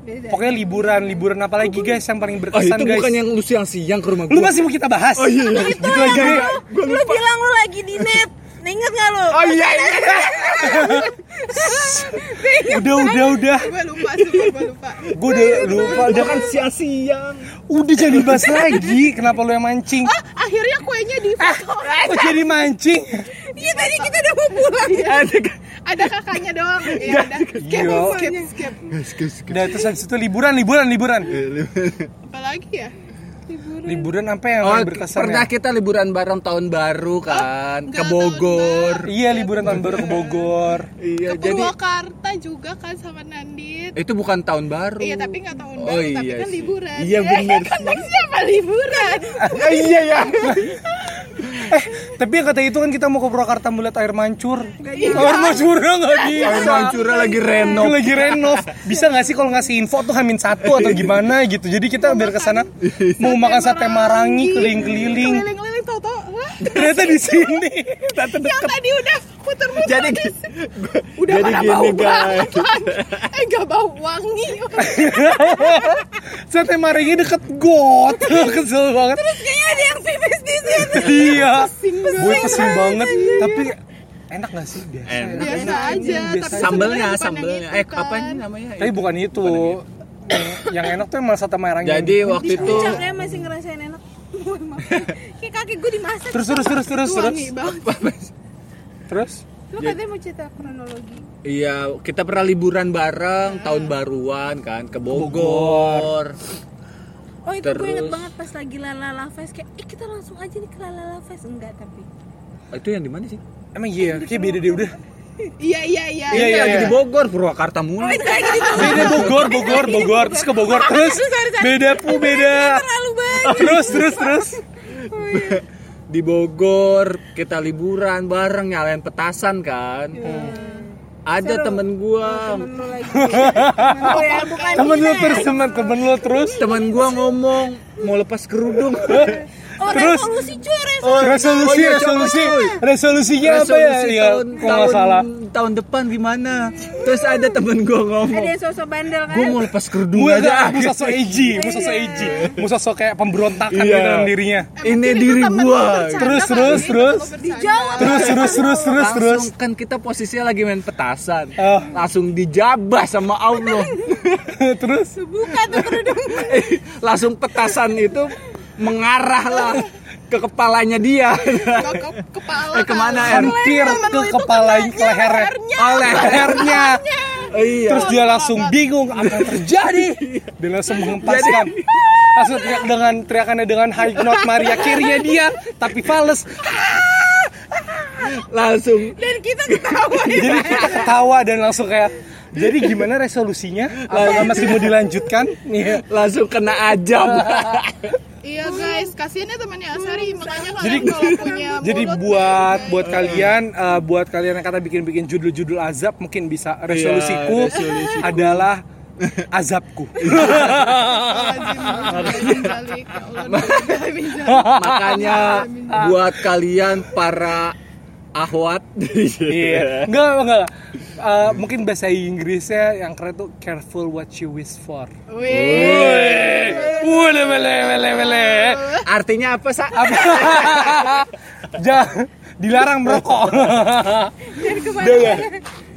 beda Pokoknya liburan liburan apa lagi guys yang paling Oh berkesan itu guys. bukan yang lu siang-siang ke rumah Lu gue. masih mau kita bahas? Oh iya. Gitu lagi. lu, lu bilang lu lagi di net Inget gak lu? Oh iya, iya. Udah udah udah. gue lupa sih gue lupa Gue udah lupa. Udah kan siang-siang. Udah jadi bahas lagi. Kenapa lu yang mancing? ah akhirnya kuenya di foto Kok jadi mancing? Iya tadi kita udah mau pulang ada kakaknya doang ya udah skip Yo. skip skip Udah terus habis itu liburan liburan liburan. apalagi ya liburan apa yang Oh, berkesan pernah ya? kita liburan bareng tahun baru kan ke enggak, Bogor. Iya liburan tahun baru ke Bogor. Iya, Ke jadi Purwakarta juga kan sama Nandit. itu bukan tahun baru. Iya tapi nggak tahun Oh, baru, tapi iya kan sih. liburan. Iya, Ya, bener kan siapa liburan? Ah, iya ya. Eh, tapi yang kata itu kan kita mau ke Purwakarta melihat air mancur. bisa. Air mancurnya nggak bisa. Air mancurnya lagi renov. Itu lagi renov. Bisa nggak sih kalau ngasih info tuh hamin satu atau gimana gitu. Jadi kita biar ke sana mau makan sate marangi keliling-keliling. Keliling-keliling. Wah, Ternyata di sini. yang tadi udah muter-muter. Jadi udah jadi pada gini, bau guys. banget. Eh nggak bau wangi. Sate marangi deket got. Kesel banget. Kayaknya ada yang pipis di sini. Iya. Pusing Gue pesing banget. Tapi enak gak sih biasa? Enak. Biasa aja. Biasa tapi aja. sambelnya, bukan yang Eh, itu apa ini namanya? Tapi bukan itu. Yang- yang enak tuh emang sate marangi. Jadi waktu itu puncaknya masih ngerasain enak. Mohon maaf. kayak kaki gue dimasak. Terus terus terus terus terus. Terus? Lu katanya mau cerita kronologi. Iya, kita pernah liburan bareng tahun baruan kan ke Bogor. oh itu gue inget Terus- banget pas lagi lalala fest. Kayak eh kita langsung aja nih ke lalala fest. Enggak tapi. Itu yang di mana sih? emang iya kayak beda deh udah Iya iya iya. Iya, Ini iya, lagi iya. di Bogor, Purwakarta mulu. beda Bogor Bogor Bogor. Terus ke Bogor terus beda pu beda terlalu banyak. Terus terus terus. Di Bogor kita liburan bareng nyalain petasan kan. Ada temen gua, temen lu lagi. Oh ya bukan temen lu terus temen temen lu terus. Temen gua ngomong mau lepas kerudung. oh Terus- resolusi cuy resolusi oh, resolusi Oh, iya, resolusi coba, resolusinya apa ya Resolusi ya tahun, kok nggak tahun, salah tahun depan gimana? Terus ada temen gua ngomong, ada yang sosok bandel kan gua mau lepas kerudung gue aja. mau sosok edgy mau sosok edgy mau sosok kayak pemberontakan Iya. di dalam dirinya Ini diri gua. Terus, terus, terus. Dijawab. terus terus terus terus terus Langsung kan kita posisinya lagi main petasan. Oh. Langsung dijabah sama Allah. terus Buka tuh kerudung. Eh, langsung petasan itu mengarah lah ke kepalanya dia. Ke kepala. Eh, ke mana, kan. Em? hampir ke kepala ke lehernya Oh, lehernya iya. terus dia langsung bingung apa yang terjadi dia langsung menghempaskan langsung teriak dengan teriakannya dengan high note Maria kirinya dia tapi fals langsung Dan kita ketawa. jadi kita ketawa dan langsung kayak jadi gimana resolusinya apakah masih mau dilanjutkan Iya. langsung kena ajab. Iya guys, kasihan ya temannya Asari makanya kalian Jadi- kalau punya jadi mulut buat nih, buat kalian eh, buat kalian yang kata bikin-bikin judul-judul azab mungkin bisa resolusiku resolusiku. adalah azabku. Ya. Makanya buat kalian para ahwat Iya. Enggak, enggak. Eh, mungkin bahasa Inggrisnya yang keren tuh careful what you wish for. Wih. Wale wale wale. Artinya apa, Sa? Jangan dilarang merokok.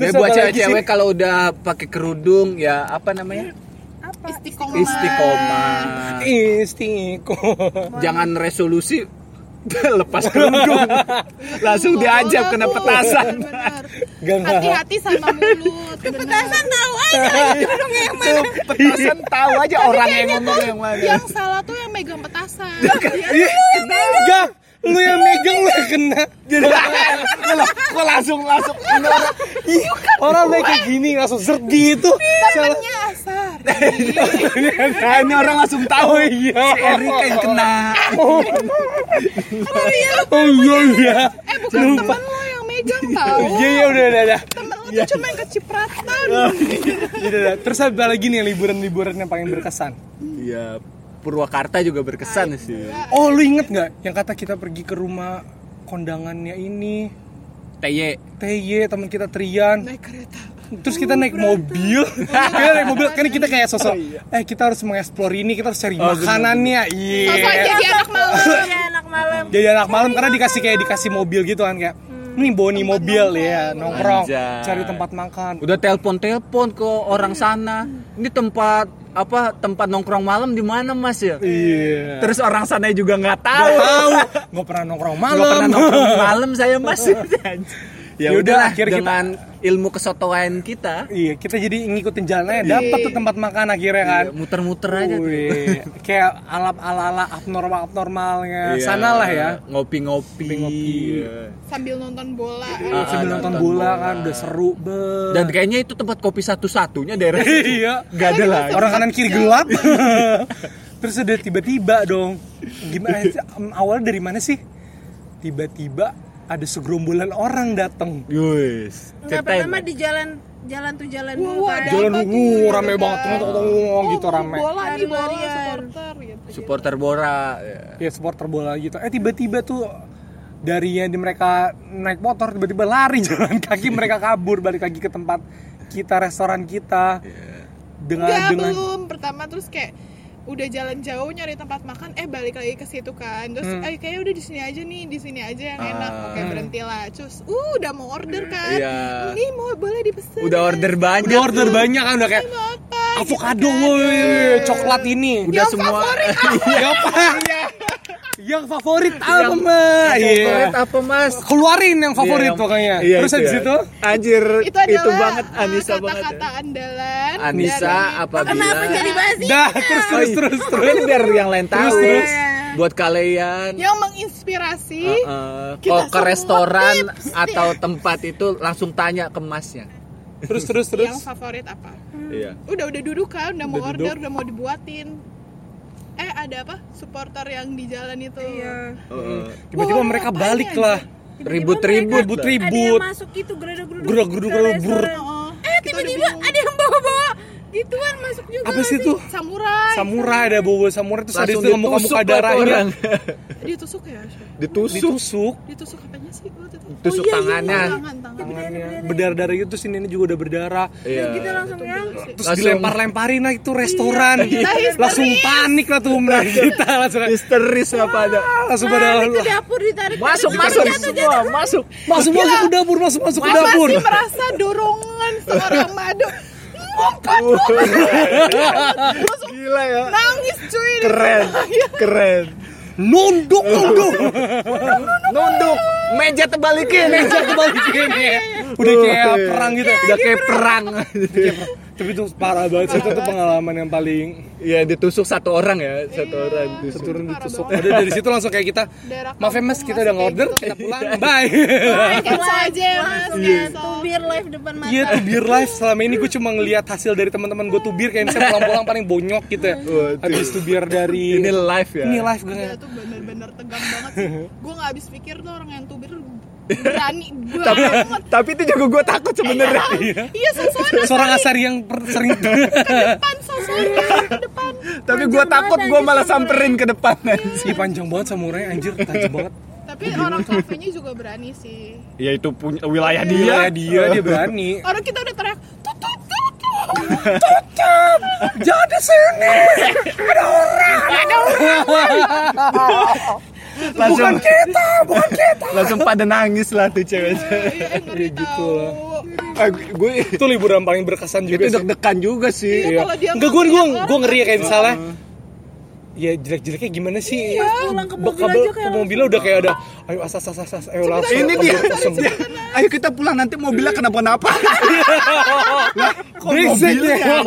Ya buat cewek-cewek kalau udah pakai kerudung ya apa namanya? Istiqomah. Istiqomah. Istiqo. Jangan resolusi lepas kerudung. Langsung diajak kena petasan. Hati-hati sama mulut. Petasan tahu aja kerudung yang mana. Petasan tahu aja orang yang ngomong yang mana. Yang salah tuh yang megang petasan. Enggak. Lu yang megang lu kena. Kok langsung langsung ini orang Orang naik kayak gini langsung zert gitu. Salah. Temennya Asar. Ini orang langsung tahu. Oh iya. Erika yang kena. Oh iya iya. Eh bukan temen lo yang megang tahu. Iya iya udah udah udah. Temen lo tuh cuma yang kecipratan. Iya, udah, udah. Terus apa lagi nih liburan-liburan yang paling berkesan? Iya, Purwakarta juga berkesan sih. Oh lu inget nggak yang kata kita pergi ke rumah kondangannya ini? TY. TY teman kita Trian. Naik kereta. terus kita naik mobil kita naik mobil. Kan kita kayak sosok eh kita harus mengeksplor ini kita harus cari makanannya. iya. Sosok jadi anak malam. ya anak malam. jadi anak malam karena dikasih kayak dikasih mobil gitu kan kayak nih boni mobil ya nongkrong. Anjay. cari tempat makan. Udah telepon-telepon ke orang sana. Ini tempat apa tempat nongkrong malam di mana Mas ya? iya Terus orang sana juga nggak tahu. Nggak tahu nggak pernah nongkrong Nggak pernah malam nongkrong malam saya Mas. ya udah akhirnya kita- dengan ilmu kesotoan kita Iya, kita jadi ngikutin jalannya, dapat tuh tempat makan akhirnya kan. iya, muter-muter aja tuh. Wih, kayak alap ala ala abnormal abnormalnya Iya, sana lah ya. ngopi-ngopi Ngopi-ngopi. Iya. sambil nonton bola Ah, Sambil ah, nonton nonton bola bola. kan udah seru be. dan kayaknya itu tempat kopi satu-satunya daerah iya, Gak ada lagi orang kanan kiri gelap. Terus udah tiba-tiba dong. Gimana Awalnya dari mana sih? Tiba-tiba ada segerombolan orang datang. Ceritain. pertama di jalan jalan tuh jalan Wah, dulu wah, kan. ada Jalan dulu tuh? rame banget tong tong gitu rame. bola nih bola supporter gitu supporter Bora ya. Ya supporter bola gitu. Eh tiba-tiba tuh dari yang di mereka naik motor tiba-tiba lari jalan kaki mereka kabur balik lagi ke tempat kita restoran kita dengan Enggak, dengan belum pertama terus kayak udah jalan jauh nyari tempat makan eh balik lagi ke situ kan. Terus Hmm. eh kayaknya udah di sini aja nih di sini aja yang enak. Ah. oke berhenti lah terus uh udah mau order kan? Iya. ini mau boleh dipesan. Udah order banyak udah order banyak kan udah kayak apa? Avocado gitu kan. woi coklat ini. Udah semua. ya apa yang favorit apa mah Yang favorit iya apa mas? Keluarin yang favorit Iya, yang- pokoknya. iya, terus itu habis ya. itu? Anjir itu adalah banget uh, Anissa banget ya. kata-kata andalan Anissa dari- apabila Kenapa jadi bahas dah terus terus terus terus Ini biar yang lain tahu. terus. buat kalian. Yang menginspirasi uh, Kita kalau ke restoran tips, atau tempat itu langsung tanya ke masnya. Terus terus terus. Yang favorit apa? Iya. Udah udah duduk kan udah mau Udah order duduk. udah mau dibuatin eh ada apa supporter yang di jalan itu Iya. Uh, tiba-tiba Wah, mereka balik lah ribut-ribut ribut Ada yang ribut masuk gitu geruduk-geruduk. Geruduk-geruduk, ke geruduk. restoran. Oh, Eh kita tiba-tiba ada yang bawa-bawa gituan masuk juga. apa sih tuh samurai. Samurai ada bawa samurai terus ada itu muka ditusuk muka lah tuh darahnya ditusuk ya? Ditusuk. Ditusuk. Ditusuk apanya sih itu? Tusuk Oh, iya, iya, tangan tangan. Tangannya. Berdarah darah gitu sini ini juga udah berdarah. Iya. Kita langsung yang terus Langsung- dilempar lemparin lah itu restoran. Langsung panik lah tuh mereka kita langsung histeris apa ada langsung Nah, pada itu dapur ditarik. masuk masuk semua masuk. Masuk masuk ke dapur masuk masuk ke dapur. Masih merasa dorongan seorang madu gila ya. Nangis cuy keren sana. keren. Nunduk nunduk. nunduk. Meja terbalikin. Meja kebalikin ya udah kayak perang gitu udah kayak perang tapi itu parah banget sih itu tuh pengalaman yang paling ya ditusuk satu orang ya satu orang ditusuk. turun Parah ditusuk. ada dari situ langsung kayak kita maaf ya mas kita udah masih nge-order. kayak gitu. kita pulang bye. Cancel aja mas. Langsung Cancel. ya, tubir live depan mata. Iya tuh beer life. Selama ini gue cuma ngelihat hasil dari teman-teman gue tuh bir kayak misalnya pulang-pulang paling bonyok gitu ya. Habis tuh bir dari ini live ya. Ini live gue. Dia tuh bener-bener tegang banget sih. Gue gak habis pikir tuh orang yang tubir berani tapi banget. tapi itu juga gue takut sebenarnya. Iya sesuatu Seorang asar yang per- sering depan sesuatu ke depan. Tapi gue takut gue malah samperin ke depan Ih panjang banget samurai anjir tajam banget. tapi orang kafenya juga berani sih. Ya itu punya wilayah Dia. Dia dia dia berani. orang kita udah teriak tutup tutup Jangan di sini. langsung kita bukan kita. Langsung pada nangis lah tuh cewek. Iya ngeri gitu lah. gue Itu liburan paling berkesan juga itu sih. deg-degan juga sih. Iya, dia Enggak gue gue gue ngeri ya kayak misalnya Ya jelek-jeleknya gimana sih? pulang ke mobil kabel aja ke kayak mobilnya udah kayak ada ayo asas asas asas ayo langsung. ini dia, ayo kita pulang nanti mobilnya kenapa-napa. Lah, kok Brengsek mobilnya ya.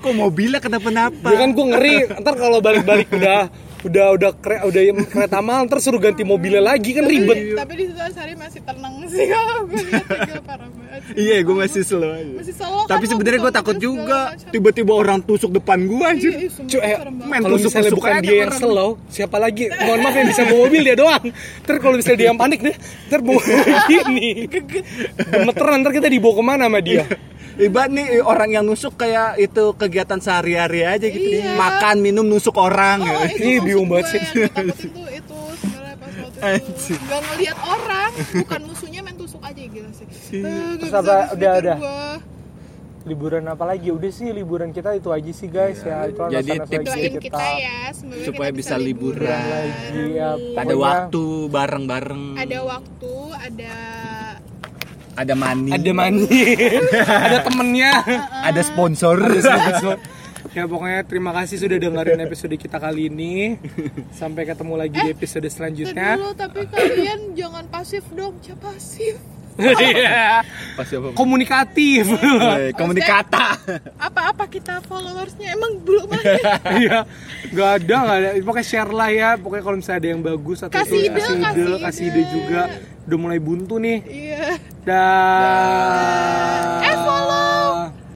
kok mobilnya kenapa-napa? Ya kan gue ngeri, ntar kalau balik-balik udah udah udah kre, udah kereta mahal ntar suruh ganti mobilnya lagi kan ribet. tapi di situ Asari masih tenang sih kalau gue lihat parah banget iya gue masih slow aja masih solo tapi kan, sebenarnya gue takut juga tiba-tiba orang tusuk depan gue Iya, anjir iya, eh, serem banget. main kalau misalnya bukan aja dia yang orang. slow, siapa lagi? Mohon maaf yang bisa bawa mobil dia doang. Ntar kalau misalnya dia yang panik deh, ntar bawa gini. Gemeteran ntar kita dibawa ke mana sama dia? Ibarat nih orang yang nusuk kayak itu kegiatan sehari-hari aja gitu Iya. Makan, minum, nusuk orang Oh, ya. itu Ih, bingung banget sih. itu sebenarnya pas waktu itu nggak ngelihat orang bukan musuhnya main tusuk aja gila sih nggak Terus bisa apa, udah, udah. gua. Liburan apa lagi? Udah sih liburan kita itu aja sih guys ya. Itu Jadi doain kita ya semoga Supaya kita bisa liburan. lagi ya. Ada waktu bareng-bareng. ada waktu ada Ada money. Ada mani, ada temennya. Ada sponsor. Sponsor. Ya pokoknya terima kasih sudah dengerin episode kita kali ini. Sampai ketemu lagi di episode selanjutnya. dulu tapi kalian jangan pasif dong, jangan pasif. Iya. Apa? Komunikatif. Woi, Komunikata. apa-apa kita followersnya emang belum ada Iya, nggak ada, nggak ada. Pokoknya share lah ya. Pokoknya kalau misalnya ada yang bagus atau Kasih ide, kasih ide, kasih ide juga udah mulai buntu nih. Iya. Dah. Da. Eh follow.